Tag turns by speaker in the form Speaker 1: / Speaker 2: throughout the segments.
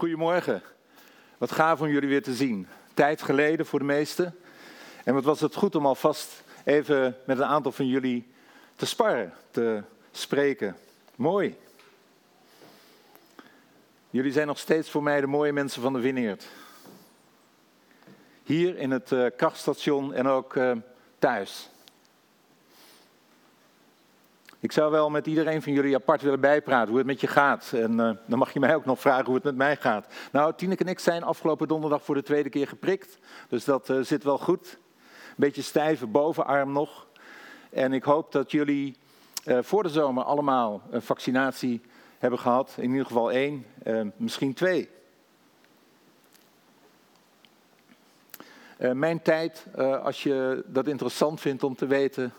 Speaker 1: Goedemorgen. Wat gaaf om jullie weer te zien. Tijd geleden voor de meesten. En wat was het goed om alvast even met een aantal van jullie te sparren, te spreken. Mooi. Jullie zijn nog steeds voor mij de mooie mensen van de Winneert. Hier in het uh, krachtstation en ook uh, thuis. Ik zou wel met iedereen van jullie apart willen bijpraten hoe het met je gaat. En uh, dan mag je mij ook nog vragen hoe het met mij gaat. Nou, Tineke en ik zijn afgelopen donderdag voor de tweede keer geprikt. Dus dat uh, zit wel goed. Een beetje stijve bovenarm nog. En ik hoop dat jullie uh, voor de zomer allemaal een vaccinatie hebben gehad. In ieder geval één, misschien twee. mijn tijd, als je dat interessant vindt om te weten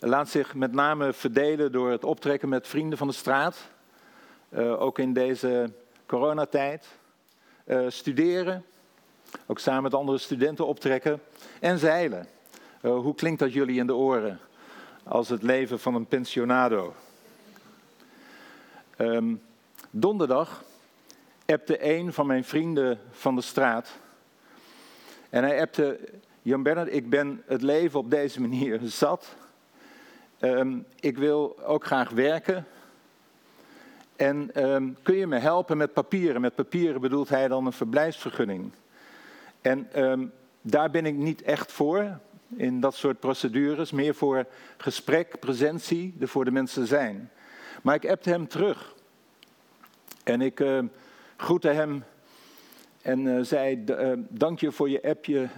Speaker 1: laat zich met name verdelen door het optrekken met vrienden van de straat. Uh, ook in deze coronatijd. Uh, studeren, ook samen met andere studenten optrekken. En zeilen. Uh, hoe klinkt dat jullie in de oren? Als het leven van een pensionado. Um, donderdag appte een van mijn vrienden van de straat. En hij appte, Jan Bernard, ik ben het leven op deze manier zat. Um, ik wil ook graag werken. En um, kun je me helpen met papieren? Met papieren bedoelt hij dan een verblijfsvergunning. En um, daar ben ik niet echt voor, in dat soort procedures. Meer voor gesprek, presentie, er voor de mensen zijn. Maar ik appte hem terug. En ik uh, groette hem en uh, zei, uh, dank je voor je appje.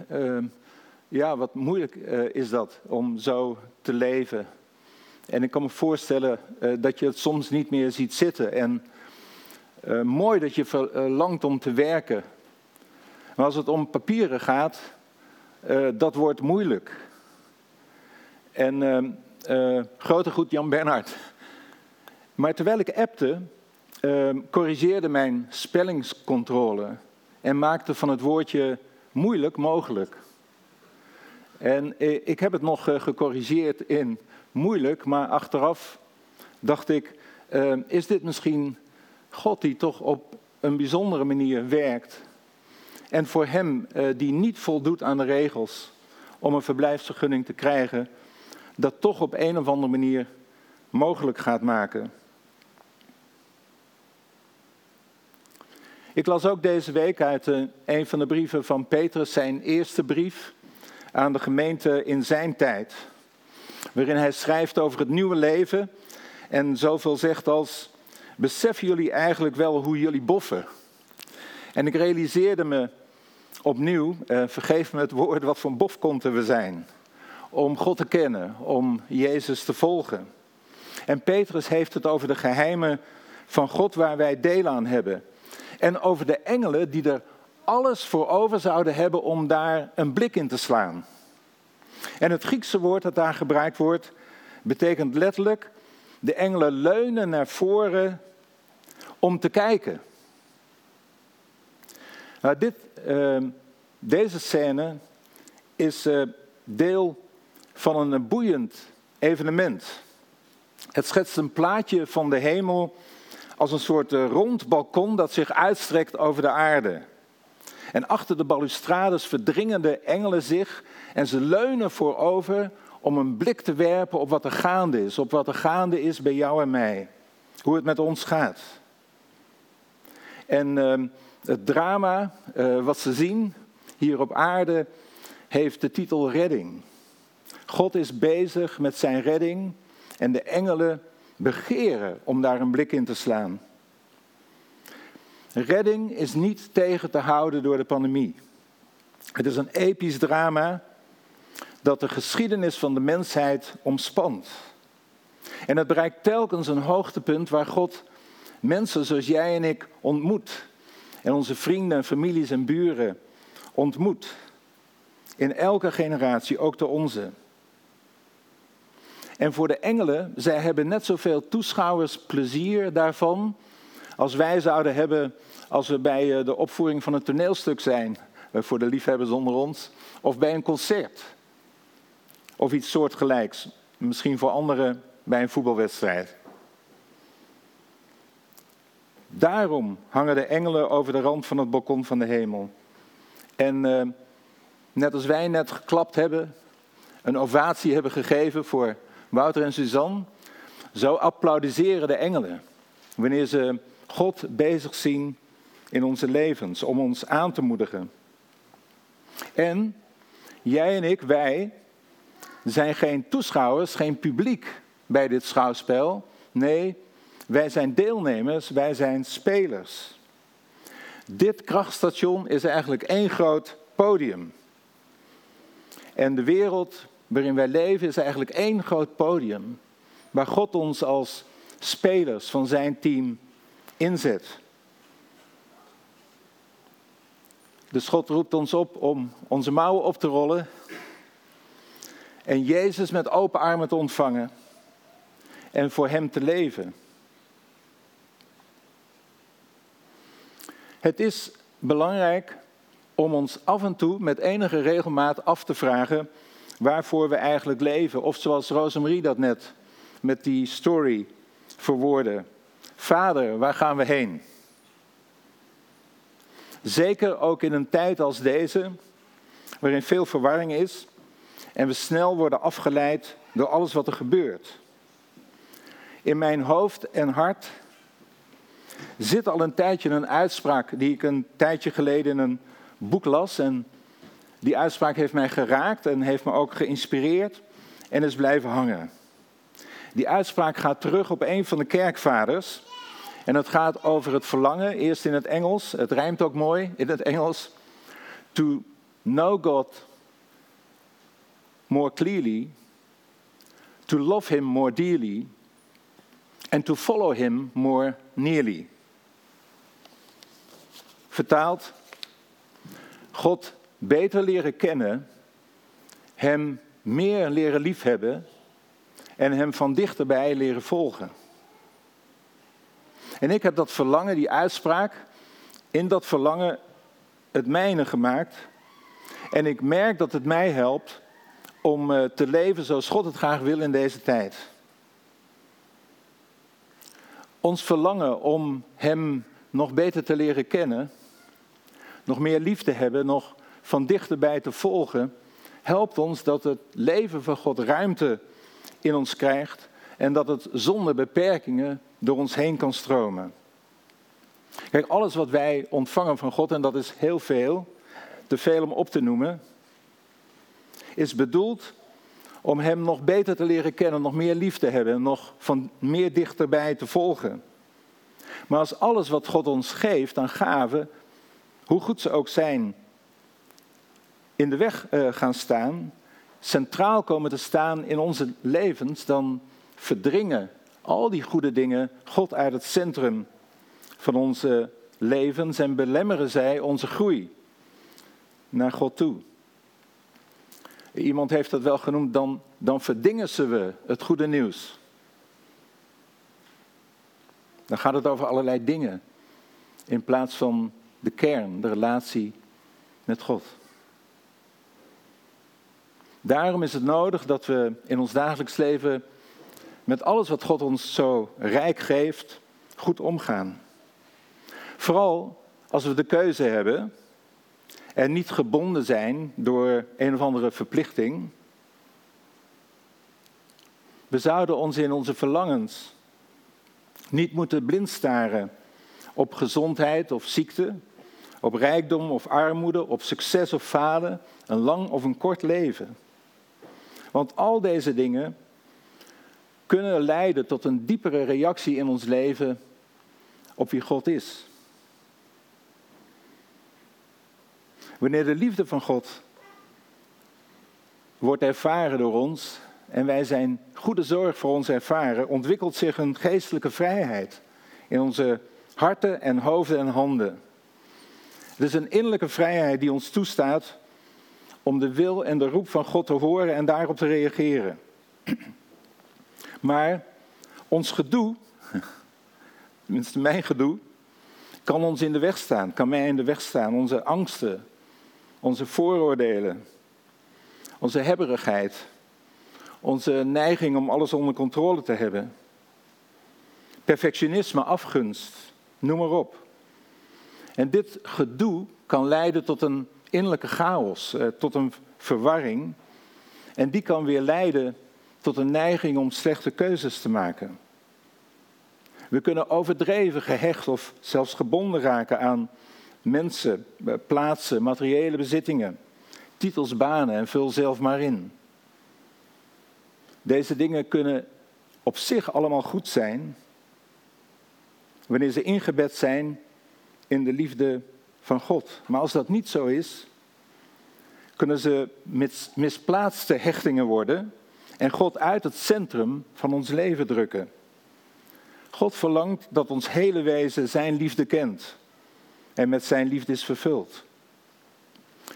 Speaker 1: ja, wat moeilijk uh, is dat om zo te leven. En ik kan me voorstellen uh, dat je het soms niet meer ziet zitten. En uh, mooi dat je verlangt om te werken. Maar als het om papieren gaat, dat wordt moeilijk. En grote goed Jan Bernhard. Maar terwijl ik appte, corrigeerde mijn spellingscontrole en maakte van het woordje moeilijk mogelijk. En ik heb het nog gecorrigeerd in moeilijk, maar achteraf dacht ik, uh, is dit misschien God die toch op een bijzondere manier werkt? En voor hem uh, die niet voldoet aan de regels om een verblijfsvergunning te krijgen, dat toch op een of andere manier mogelijk gaat maken. Ik las ook deze week uit uh, een van de brieven van Petrus, zijn eerste brief aan de gemeente in zijn tijd waarin hij schrijft over het nieuwe leven en zoveel zegt als, beseffen jullie eigenlijk wel hoe jullie boffen? En ik realiseerde me opnieuw, eh, vergeef me het woord, wat voor bofkonten we zijn. Om God te kennen, om Jezus te volgen. En Petrus heeft het over de geheimen van God waar wij deel aan hebben. En over de engelen die er alles voor over zouden hebben om daar een blik in te slaan. En het Griekse woord dat daar gebruikt wordt, betekent letterlijk, de engelen leunen naar voren om te kijken. Nou, dit, uh, deze scène is uh, deel van een boeiend evenement. Het schetst een plaatje van de hemel als een soort uh, rond balkon dat zich uitstrekt over de aarde. En achter de balustrades verdringen de engelen zich en ze leunen voorover om een blik te werpen op wat er gaande is. Op wat er gaande is bij jou en mij. Hoe het met ons gaat. En uh, het drama uh, wat ze zien hier op aarde heeft de titel Redding. God is bezig met zijn redding en de engelen begeren om daar een blik in te slaan. Redding is niet tegen te houden door de pandemie. Het is een episch drama dat de geschiedenis van de mensheid omspant. En het bereikt telkens een hoogtepunt waar God mensen zoals jij en ik ontmoet. En onze vrienden, en families en buren ontmoet. In elke generatie, ook de onze. En voor de engelen, zij hebben net zoveel toeschouwers plezier daarvan als wij zouden hebben als we bij eh, de opvoering van een toneelstuk zijn, eh, voor de liefhebbers onder ons, of bij een concert. Of iets soortgelijks, misschien voor anderen bij een voetbalwedstrijd. Daarom hangen de engelen over de rand van het balkon van de hemel. En uh, net als wij net geklapt hebben, een ovatie hebben gegeven voor Wouter en Suzanne, zo applaudisseren de engelen wanneer ze God bezig zien in onze levens, om ons aan te moedigen. En jij en ik, wij, zijn geen toeschouwers, geen publiek bij dit schouwspel. Nee, wij zijn deelnemers, wij zijn spelers. Dit krachtstation is eigenlijk één groot podium. En de wereld waarin wij leven is eigenlijk één groot podium. Waar God ons als spelers van zijn team inzet. Dus God roept ons op om onze mouwen op te rollen en Jezus met open armen te ontvangen en voor Hem te leven. Het is belangrijk om ons af en toe met enige regelmaat af te vragen waarvoor we eigenlijk leven. Of zoals Rosemarie dat net met die story verwoordde. Vader, waar gaan we heen? Zeker ook in een tijd als deze, waarin veel verwarring is en we snel worden afgeleid door alles wat er gebeurt. In mijn hoofd en hart zit al een tijdje een uitspraak die ik een tijdje geleden in een boek las. En die uitspraak heeft mij geraakt en heeft me ook geïnspireerd en is blijven hangen. Die uitspraak gaat terug op een van de kerkvaders. En het gaat over het verlangen, eerst in het Engels, het rijmt ook mooi in het Engels. To know God more clearly, to love Him more dearly, and to follow Him more nearly. Vertaald, God beter leren kennen, Hem meer leren liefhebben en Hem van dichterbij leren volgen. En ik heb dat verlangen, die uitspraak, in dat verlangen het mijne gemaakt. En ik merk dat het mij helpt om eh, te leven zoals God het graag wil in deze tijd. Ons verlangen om Hem nog beter te leren kennen, nog meer lief te hebben, nog van dichterbij te volgen, helpt ons dat het leven van God ruimte in ons krijgt en dat het zonder beperkingen door ons heen kan stromen. Kijk, alles wat wij ontvangen van God, en dat is heel veel, te veel om op te noemen, is bedoeld om Hem nog beter te leren kennen, nog meer lief te hebben, nog van meer dichterbij te volgen. Maar als alles wat God ons geeft aan gaven, hoe goed ze ook zijn, in de weg uh, gaan staan, centraal komen te staan in onze levens, dan verdringen al die goede dingen God uit het centrum van onze levens en belemmeren zij onze groei naar God toe. Iemand heeft dat wel genoemd, dan, dan verdingen ze we het goede nieuws. Dan gaat het over allerlei dingen in plaats van de kern, de relatie met God. Daarom is het nodig dat we in ons dagelijks leven met alles wat God ons zo rijk geeft, goed omgaan. Vooral als we de keuze hebben en niet gebonden zijn door een of andere verplichting. We zouden ons in onze verlangens niet moeten blindstaren op gezondheid of ziekte, op rijkdom of armoede, op succes of falen, een lang of een kort leven. Want al deze dingen kunnen leiden tot een diepere reactie in ons leven op wie God is. Wanneer de liefde van God wordt ervaren door ons en wij zijn goede zorg voor ons ervaren, ontwikkelt zich een geestelijke vrijheid in onze harten en hoofden en handen. Het is een innerlijke vrijheid die ons toestaat om de wil en de roep van God te horen en daarop te reageren. Maar ons gedoe, tenminste mijn gedoe, kan ons in de weg staan, kan mij in de weg staan. Onze angsten, onze vooroordelen, onze hebberigheid, onze neiging om alles onder controle te hebben. Perfectionisme, afgunst, noem maar op. En dit gedoe kan leiden tot een innerlijke chaos, eh, tot een verwarring. En die kan weer leiden tot een neiging om slechte keuzes te maken. We kunnen overdreven gehecht of zelfs gebonden raken aan mensen, eh, plaatsen, materiële bezittingen, titels, banen en vul zelf maar in. Deze dingen kunnen op zich allemaal goed zijn, wanneer ze ingebed zijn in de liefde van God. Maar als dat niet zo is, kunnen ze misplaatste hechtingen worden en God uit het centrum van ons leven drukken. God verlangt dat ons hele wezen Zijn liefde kent en met Zijn liefde is vervuld.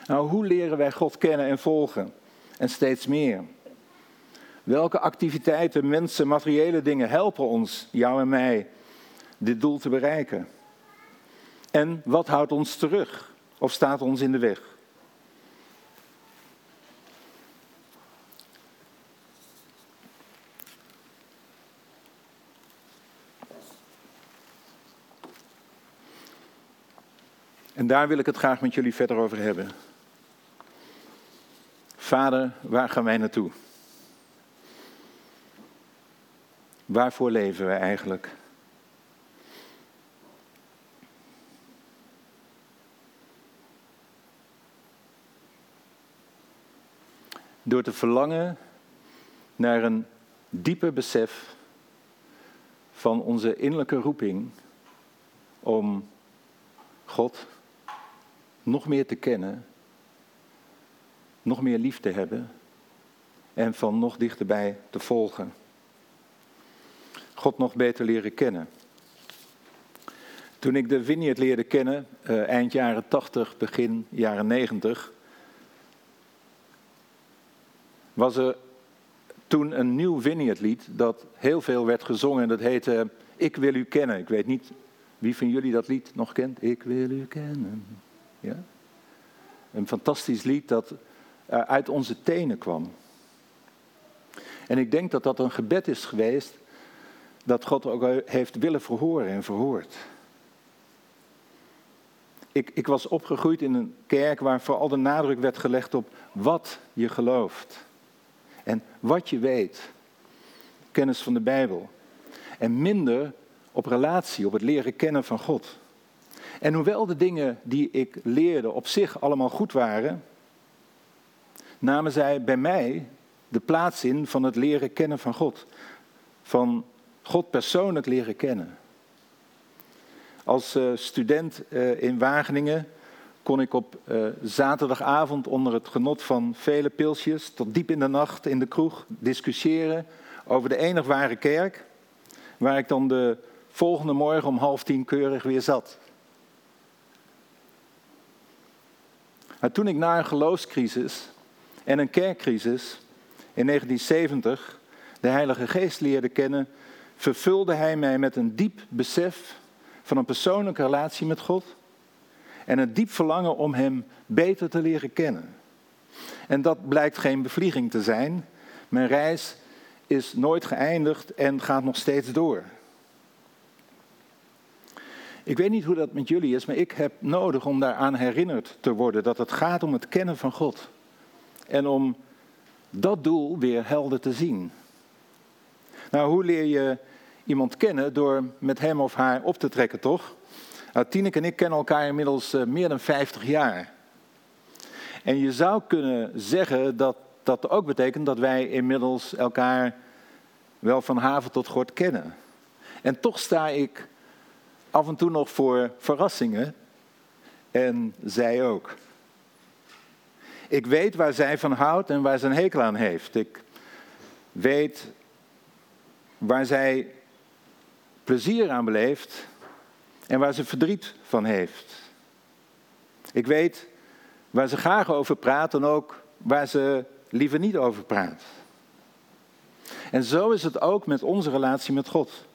Speaker 1: Nou, hoe leren wij God kennen en volgen? En steeds meer. Welke activiteiten, mensen, materiële dingen helpen ons, jou en mij, dit doel te bereiken? En wat houdt ons terug of staat ons in de weg? En daar wil ik het graag met jullie verder over hebben. Vader, waar gaan wij naartoe? Waarvoor leven we eigenlijk? Door te verlangen naar een dieper besef van onze innerlijke roeping om God nog meer te kennen, nog meer lief te hebben en van nog dichterbij te volgen. God nog beter leren kennen. Toen ik de Vineyard leerde kennen, eh, eind jaren 80, begin jaren 90, was er toen een nieuw Vineyard-lied dat heel veel werd gezongen. En dat heette Ik wil u kennen. Ik weet niet wie van jullie dat lied nog kent. Ik wil u kennen. Ja? Een fantastisch lied dat eh, uit onze tenen kwam. En ik denk dat dat een gebed is geweest dat God ook heeft willen verhoren en verhoord. Ik, ik was opgegroeid in een kerk waar vooral de nadruk werd gelegd op wat je gelooft. En wat je weet. Kennis van de Bijbel. En minder op relatie, op het leren kennen van God. En hoewel de dingen die ik leerde op zich allemaal goed waren, namen zij bij mij de plaats in van het leren kennen van God. Van God persoonlijk leren kennen. Als uh, student uh, in Wageningen kon ik op uh, zaterdagavond onder het genot van vele pilsjes tot diep in de nacht in de kroeg discussiëren over de enig ware kerk, waar ik dan de volgende morgen om half tien keurig weer zat. Maar toen ik na een geloofscrisis en een kerkcrisis in 1970 de Heilige Geest leerde kennen, vervulde Hij mij met een diep besef van een persoonlijke relatie met God en een diep verlangen om Hem beter te leren kennen. En dat blijkt geen bevlieging te zijn. Mijn reis is nooit geëindigd en gaat nog steeds door. Ik weet niet hoe dat met jullie is, maar ik heb nodig om daaraan herinnerd te worden dat het gaat om het kennen van God. En om dat doel weer helder te zien. Nou, hoe leer je iemand kennen? Door met hem of haar op te trekken, toch? Nou, Tineke en ik kennen elkaar inmiddels uh, meer dan 50 jaar. En je zou kunnen zeggen dat dat ook betekent dat wij inmiddels elkaar wel van haven tot gort kennen. En toch sta ik af en toe nog voor verrassingen. En zij ook. Ik weet waar zij van houdt en waar ze een hekel aan heeft. Ik weet waar zij plezier aan beleeft en waar ze verdriet van heeft. Ik weet waar ze graag over praat en ook waar ze liever niet over praat. En zo is het ook met onze relatie met God.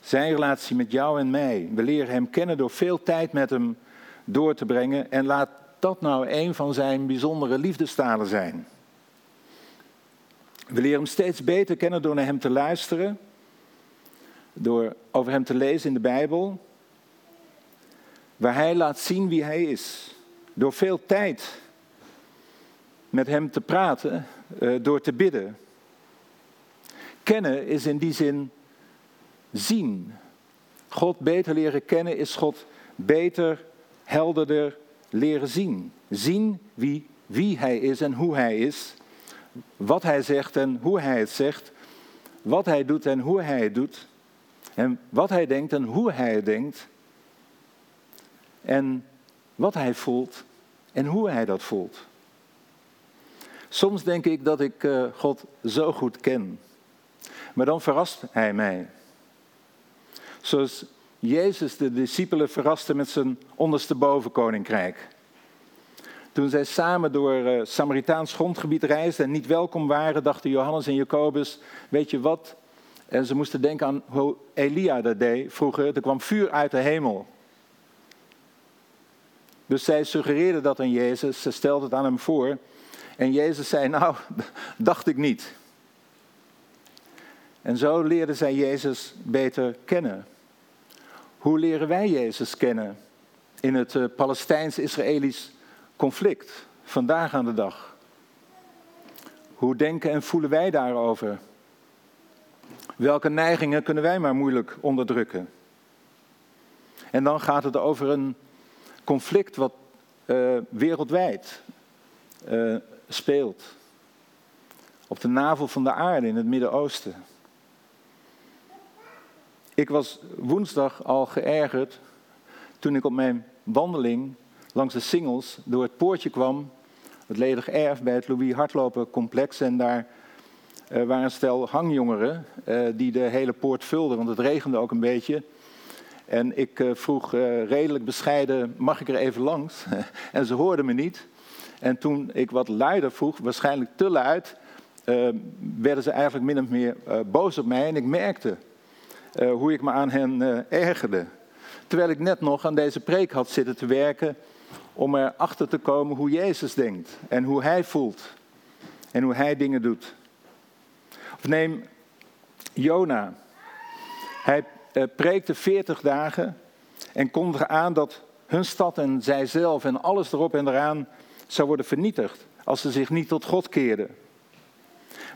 Speaker 1: Zijn relatie met jou en mij. We leren Hem kennen door veel tijd met Hem door te brengen. En laat dat nou een van zijn bijzondere liefdestalen zijn. We leren Hem steeds beter kennen door naar Hem te luisteren. Door over Hem te lezen in de Bijbel, waar Hij laat zien wie Hij is. Door veel tijd met Hem te praten, eh, door te bidden. Kennen is in die zin zien. God beter leren kennen is God beter, helderder leren zien. Zien wie, wie Hij is en hoe Hij is. Wat Hij zegt en hoe Hij het zegt. Wat Hij doet en hoe Hij het doet. En wat Hij denkt en hoe Hij denkt. En wat Hij voelt en hoe Hij dat voelt. Soms denk ik dat ik eh, God zo goed ken. Maar dan verrast Hij mij. Zoals Jezus de discipelen verraste met zijn ondersteboven koninkrijk. Toen zij samen door uh, Samaritaans grondgebied reisden en niet welkom waren, dachten Johannes en Jacobus, weet je wat? En ze moesten denken aan hoe Elia dat deed vroeger. Er kwam vuur uit de hemel. Dus zij suggereerden dat aan Jezus, ze stelden het aan hem voor. En Jezus zei, nou, dacht ik niet. En zo leerden zij Jezus beter kennen. Hoe leren wij Jezus kennen in het uh, Palestijns-Israëlisch conflict, vandaag aan de dag? Hoe denken en voelen wij daarover? Welke neigingen kunnen wij maar moeilijk onderdrukken? En dan gaat het over een conflict wat uh, wereldwijd uh, speelt. Op de navel van de aarde in het Midden-Oosten. Ik was woensdag al geërgerd toen ik op mijn wandeling langs de singles door het poortje kwam, het ledig erf bij het Louis Hardlopen complex. En daar uh, waren een stel hangjongeren uh, die de hele poort vulden, want het regende ook een beetje. En ik uh, vroeg redelijk bescheiden, mag ik er even langs? en ze hoorden me niet. En toen ik wat luider vroeg, waarschijnlijk te luid, werden ze eigenlijk min of meer boos op mij. En ik merkte hoe ik me aan hen ergerde. Terwijl ik net nog aan deze preek had zitten te werken om erachter te komen hoe Jezus denkt en hoe Hij voelt en hoe Hij dingen doet. Of neem Jona. Hij uh, preekte 40 dagen en kondigde aan dat hun stad en zijzelf en alles erop en eraan zou worden vernietigd als ze zich niet tot God keerden.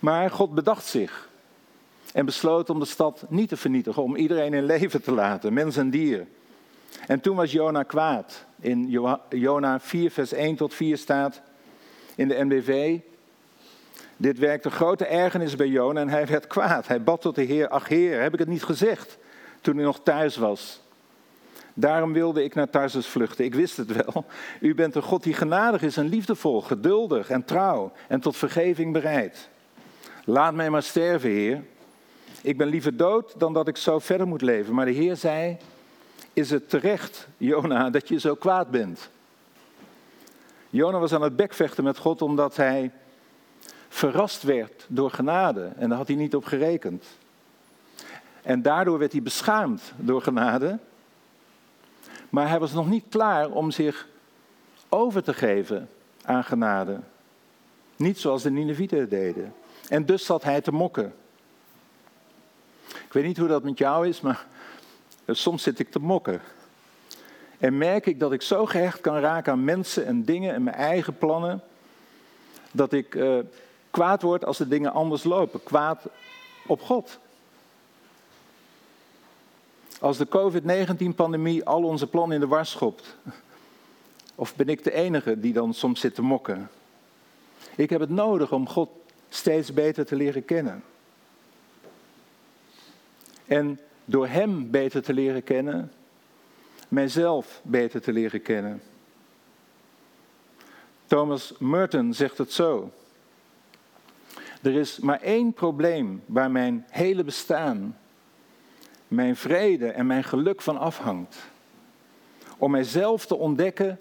Speaker 1: Maar God bedacht zich en besloot om de stad niet te vernietigen, om iedereen in leven te laten, mens en dier. En toen was Jona kwaad. In Jona 4, vers 1 tot 4 staat in de NBV. Dit werkte grote ergernis bij Jona en hij werd kwaad. Hij bad tot de Heer, ach Heer, heb ik het niet gezegd toen hij nog thuis was? Daarom wilde ik naar Tarsus vluchten. Ik wist het wel. U bent een God die genadig is en liefdevol, geduldig en trouw en tot vergeving bereid. Laat mij maar sterven, Heer. Ik ben liever dood dan dat ik zo verder moet leven. Maar de Heer zei, is het terecht, Jona, dat je zo kwaad bent? Jona was aan het bekvechten met God omdat hij verrast werd door genade. En daar had hij niet op gerekend. En daardoor werd hij beschaamd door genade. Maar hij was nog niet klaar om zich over te geven aan genade. Niet zoals de Ninevieten deden. En dus zat hij te mokken. Ik weet niet hoe dat met jou is, maar soms zit ik te mokken. En merk ik dat ik zo gehecht kan raken aan mensen en dingen en mijn eigen plannen, dat ik uh, kwaad word als de dingen anders lopen. Kwaad op God. Als de COVID-19-pandemie al onze plannen in de war schopt. Of ben ik de enige die dan soms zit te mokken? Ik heb het nodig om God steeds beter te leren kennen. En door Hem beter te leren kennen, mijzelf beter te leren kennen. Thomas Merton zegt het zo. Er is maar één probleem waar mijn hele bestaan, mijn vrede en mijn geluk van afhangt. Om mijzelf te ontdekken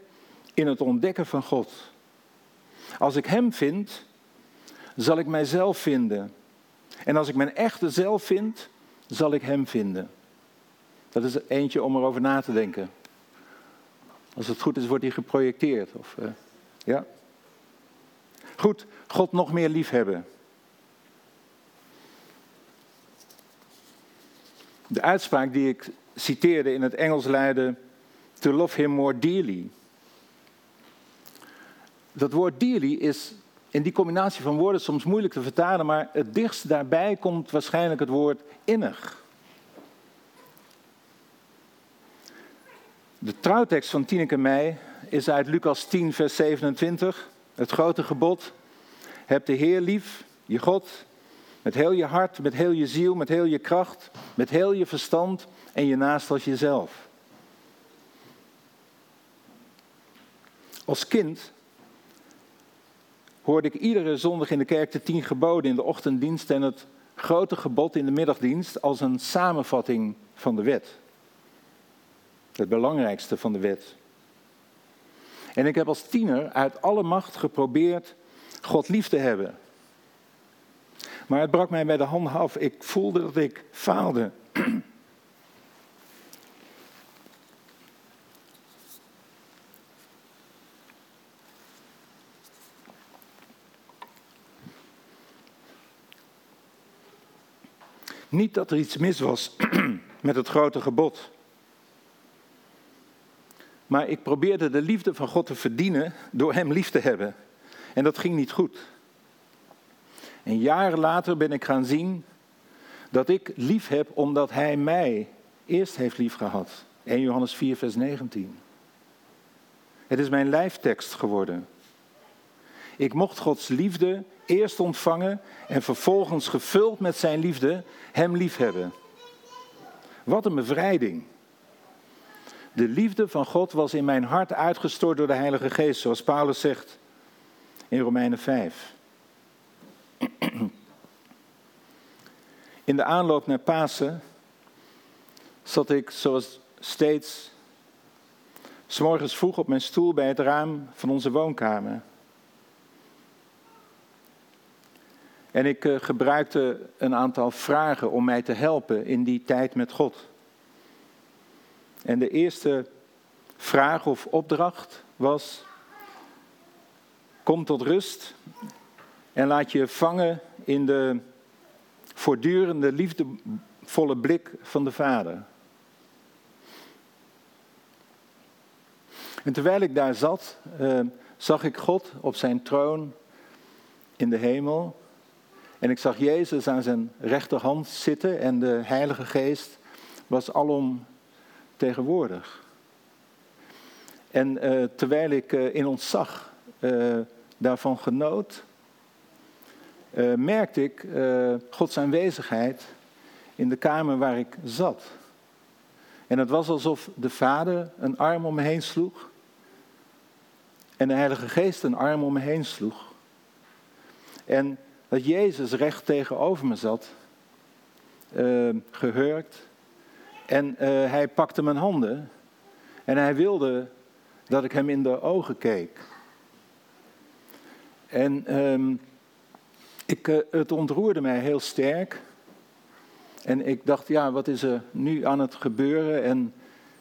Speaker 1: in het ontdekken van God. Als ik Hem vind, zal ik mijzelf vinden. En als ik mijn echte zelf vind, zal ik hem vinden? Dat is eentje om erover na te denken. Als het goed is, wordt hij geprojecteerd. Of, uh, ja. Goed, God nog meer liefhebben. De uitspraak die ik citeerde in het Engels luidde: To love him more dearly. Dat woord dearly is in die combinatie van woorden soms moeilijk te vertalen, maar het dichtst daarbij komt waarschijnlijk het woord innig. De trouwtekst van Tineke Mei is uit Lucas 10, vers 27. Het grote gebod. Heb de Heer lief, je God, met heel je hart, met heel je ziel, met heel je kracht, met heel je verstand en je naast als jezelf. Als kind hoorde ik iedere zondag in de kerk de tien geboden in de ochtenddienst en het grote gebod in de middagdienst als een samenvatting van de wet. Het belangrijkste van de wet. En ik heb als tiener uit alle macht geprobeerd God lief te hebben. Maar het brak mij bij de handen af. Ik voelde dat ik faalde. Niet dat er iets mis was met het grote gebod. Maar ik probeerde de liefde van God te verdienen door Hem lief te hebben. En dat ging niet goed. En jaren later ben ik gaan zien dat ik lief heb omdat Hij mij eerst heeft lief gehad. 1 Johannes 4, vers 19. Het is mijn lijftekst geworden. Ik mocht Gods liefde eerst ontvangen en vervolgens gevuld met zijn liefde Hem lief hebben. Wat een bevrijding. De liefde van God was in mijn hart uitgestort door de Heilige Geest, zoals Paulus zegt in Romeinen 5. In de aanloop naar Pasen zat ik zoals steeds s'morgens vroeg op mijn stoel bij het raam van onze woonkamer. En ik uh, gebruikte een aantal vragen om mij te helpen in die tijd met God. En de eerste vraag of opdracht was: kom tot rust en laat je vangen in de voortdurende liefdevolle blik van de Vader. En terwijl ik daar zat, uh, zag ik God op zijn troon in de hemel. En ik zag Jezus aan zijn rechterhand zitten en de Heilige Geest was alom tegenwoordig. En uh, terwijl ik uh, in ontzag daarvan genoot, merkte ik Gods aanwezigheid in de kamer waar ik zat. En het was alsof de Vader een arm om me heen sloeg en de Heilige Geest een arm om me heen sloeg. En dat Jezus recht tegenover me zat, gehurkt, en uh, hij pakte mijn handen en hij wilde dat ik hem in de ogen keek. En um, ik, uh, het ontroerde mij heel sterk. En ik dacht, ja, wat is er nu aan het gebeuren? En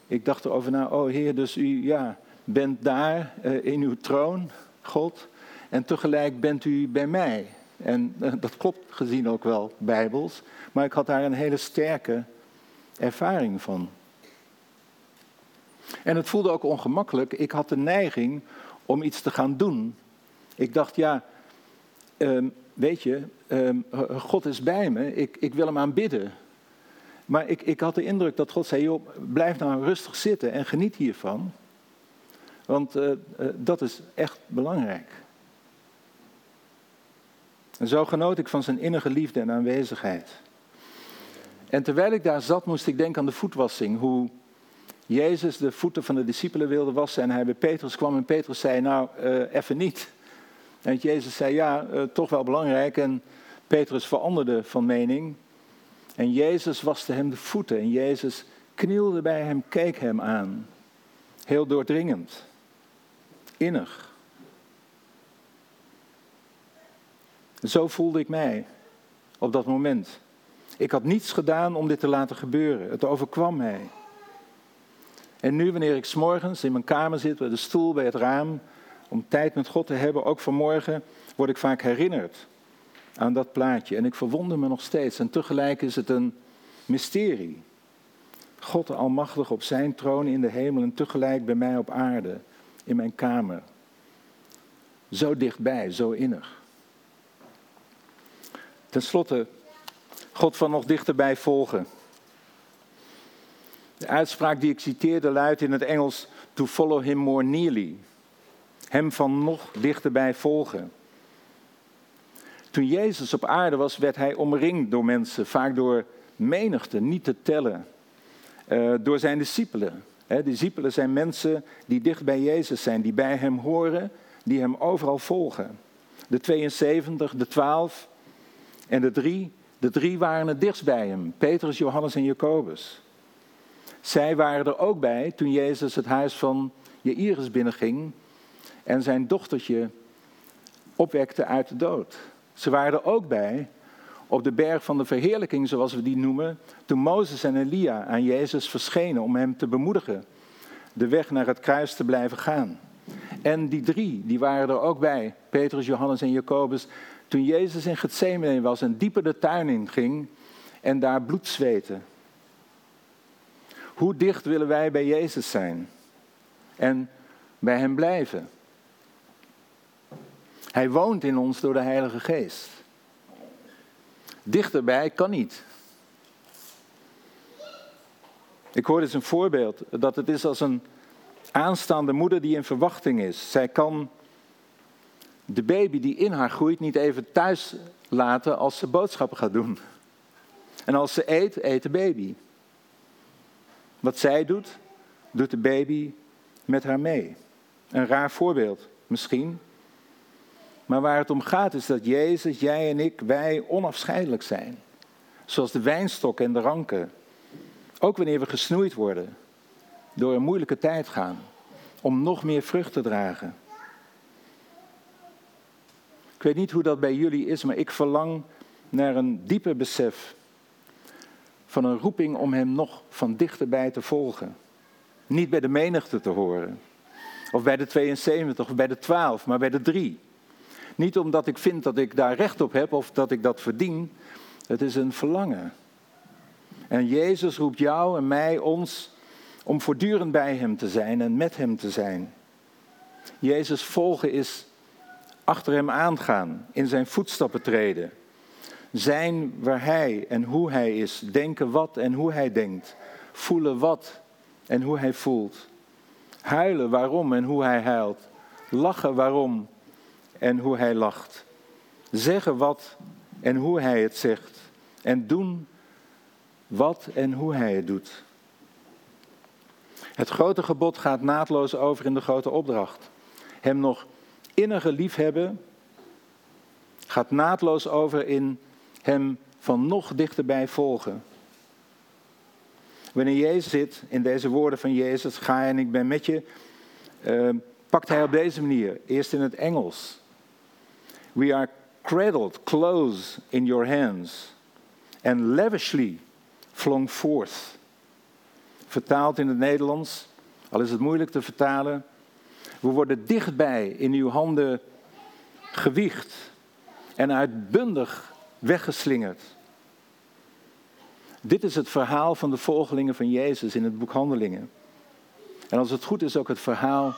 Speaker 1: ik dacht erover na, oh Heer, dus u ja, bent daar uh, in uw troon, God. En tegelijk bent u bij mij. En dat klopt gezien ook wel bijbels. Maar ik had daar een hele sterke ervaring van. En het voelde ook ongemakkelijk. Ik had de neiging om iets te gaan doen. Ik dacht, ja, um, weet je, um, God is bij me, ik, ik wil hem aanbidden. Maar ik, ik had de indruk dat God zei, joh, blijf nou rustig zitten en geniet hiervan. Want uh, uh, dat is echt belangrijk. En zo genoot ik van zijn innige liefde en aanwezigheid. En terwijl ik daar zat, moest ik denken aan de voetwassing. Hoe Jezus de voeten van de discipelen wilde wassen en hij bij Petrus kwam en Petrus zei, nou, uh, even niet. En Jezus zei, ja, uh, toch wel belangrijk. En Petrus veranderde van mening. En Jezus waste hem de voeten. En Jezus knielde bij hem, keek hem aan. Heel doordringend. Innig. Zo voelde ik mij op dat moment. Ik had niets gedaan om dit te laten gebeuren. Het overkwam mij. En nu, wanneer ik s'morgens in mijn kamer zit, bij de stoel, bij het raam, om tijd met God te hebben, ook vanmorgen, word ik vaak herinnerd aan dat plaatje. En ik verwonder me nog steeds. En tegelijk is het een mysterie. God Almachtig op zijn troon in de hemel en tegelijk bij mij op aarde, in mijn kamer. Zo dichtbij, zo innig. Ten slotte, God van nog dichterbij volgen. De uitspraak die ik citeerde luidt in het Engels: To follow him more nearly. Hem van nog dichterbij volgen. Toen Jezus op aarde was, werd hij omringd door mensen, vaak door menigte, niet te tellen. Uh, door zijn discipelen. Discipelen zijn mensen die dicht bij Jezus zijn, die bij hem horen, die hem overal volgen. De 72, de 12 en de drie, de drie waren het dichtst bij hem: Petrus, Johannes en Jacobus. Zij waren er ook bij toen Jezus het huis van Jairus binnenging en zijn dochtertje opwekte uit de dood. Ze waren er ook bij op de berg van de verheerlijking, zoals we die noemen, toen Mozes en Elia aan Jezus verschenen om hem te bemoedigen de weg naar het kruis te blijven gaan. En die drie, die waren er ook bij, Petrus, Johannes en Jacobus, toen Jezus in Gethsemane was en dieper de tuin in ging en daar bloed zweten. Hoe dicht willen wij bij Jezus zijn en bij Hem blijven? Hij woont in ons door de Heilige Geest. Dichterbij kan niet. Ik hoorde eens een voorbeeld dat het is als een aanstaande moeder die in verwachting is. Zij kan de baby die in haar groeit niet even thuis laten als ze boodschappen gaat doen. En als ze eet, eet de baby. Wat zij doet, doet de baby met haar mee. Een raar voorbeeld, misschien. Maar waar het om gaat is dat Jezus, jij en ik, wij onafscheidelijk zijn. Zoals de wijnstok en de ranken. Ook wanneer we gesnoeid worden, door een moeilijke tijd gaan, om nog meer vrucht te dragen. Ik weet niet hoe dat bij jullie is, maar ik verlang naar een dieper besef van een roeping om Hem nog van dichterbij te volgen. Niet bij de menigte te horen, of bij de 72 of bij de 12, maar bij de drie. Niet omdat ik vind dat ik daar recht op heb of dat ik dat verdien. Het is een verlangen. En Jezus roept jou en mij, ons, om voortdurend bij Hem te zijn en met Hem te zijn. Jezus volgen is achter Hem aangaan, in Zijn voetstappen treden. Zijn waar Hij en hoe Hij is, denken wat en hoe Hij denkt, voelen wat en hoe Hij voelt. Huilen waarom en hoe Hij huilt, lachen waarom en hoe Hij lacht. Zeggen wat en hoe Hij het zegt en doen wat en hoe hij het doet. Het grote gebod gaat naadloos over in de grote opdracht. Hem nog innige liefhebben gaat naadloos over in hem van nog dichterbij volgen. Wanneer Jezus zit in deze woorden van Jezus, ga en ik ben met je, uh, pakt hij op deze manier, eerst in het Engels. We are cradled close in your hands and lavishly flong forth. Vertaald in het Nederlands, al is het moeilijk te vertalen. We worden dichtbij in uw handen gewiegd en uitbundig weggeslingerd. Dit is het verhaal van de volgelingen van Jezus in het boek Handelingen. En als het goed is ook het verhaal,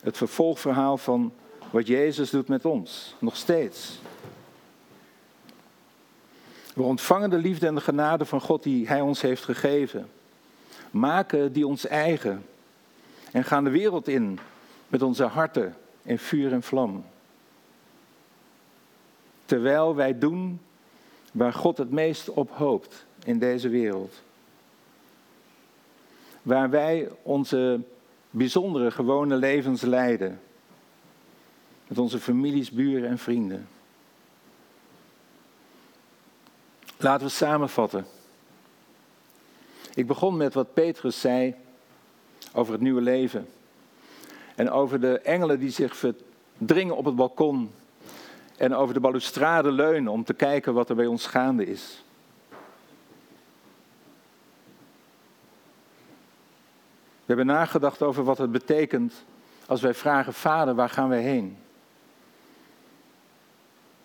Speaker 1: het vervolgverhaal van wat Jezus doet met ons, nog steeds. We ontvangen de liefde en de genade van God die Hij ons heeft gegeven. Maken die ons eigen. En gaan de wereld in met onze harten in vuur en vlam. Terwijl wij doen waar God het meest op hoopt in deze wereld. Waar wij onze bijzondere gewone levens leiden. Met onze families, buren en vrienden. Laten we samenvatten. Ik begon met wat Petrus zei over het nieuwe leven. En over de engelen die zich verdringen op het balkon. En over de balustrade leunen om te kijken wat er bij ons gaande is. We hebben nagedacht over wat het betekent als wij vragen, Vader, waar gaan wij heen?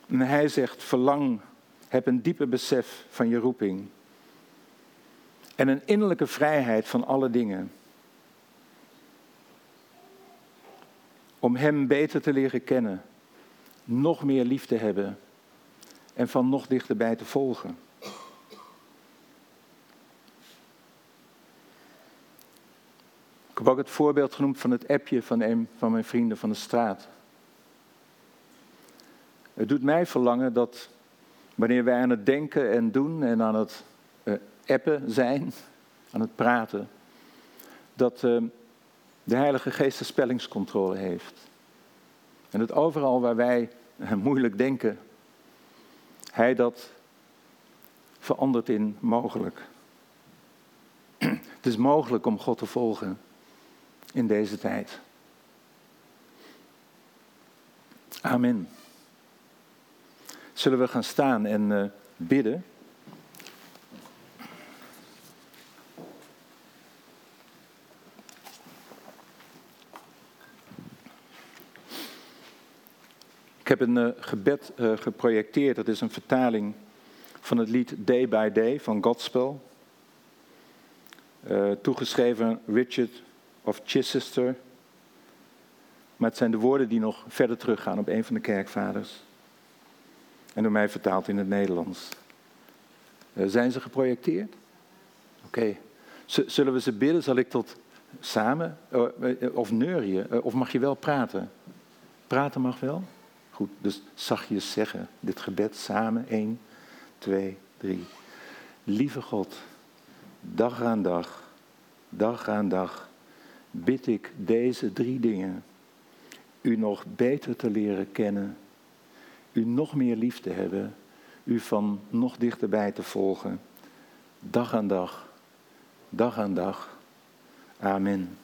Speaker 1: En hij zegt, verlang heb een diepe besef van je roeping. En een innerlijke vrijheid van alle dingen. Om Hem beter te leren kennen, nog meer lief te hebben en van nog dichterbij te volgen. Ik heb ook het voorbeeld genoemd van het appje van een van mijn vrienden van de straat. Het doet mij verlangen dat wanneer wij aan het denken en doen en aan het uh, appen zijn, aan het praten, dat uh, de Heilige Geest de spellingscontrole heeft. En dat overal waar wij uh, moeilijk denken, Hij dat verandert in mogelijk. Het is mogelijk om God te volgen in deze tijd. Amen. Zullen we gaan staan en uh, bidden? Ik heb een uh, gebed uh, geprojecteerd. Dat is een vertaling van het lied Day by Day van Godspell. toegeschreven Richard of Chichester. Maar het zijn de woorden die nog verder teruggaan op een van de kerkvaders. En door mij vertaald in het Nederlands. Uh, zijn ze geprojecteerd? Oké. Zullen we ze bidden? Zal ik tot samen? Uh, of neurien? of mag je wel praten? Praten mag wel? Goed, dus zachtjes zeggen. Dit gebed samen. 1, 2, 3. Lieve God, dag aan dag, dag aan dag bid ik deze drie dingen. U nog beter te leren kennen, u nog meer lief te hebben, u van nog dichterbij te volgen, dag aan dag, dag aan dag. Amen.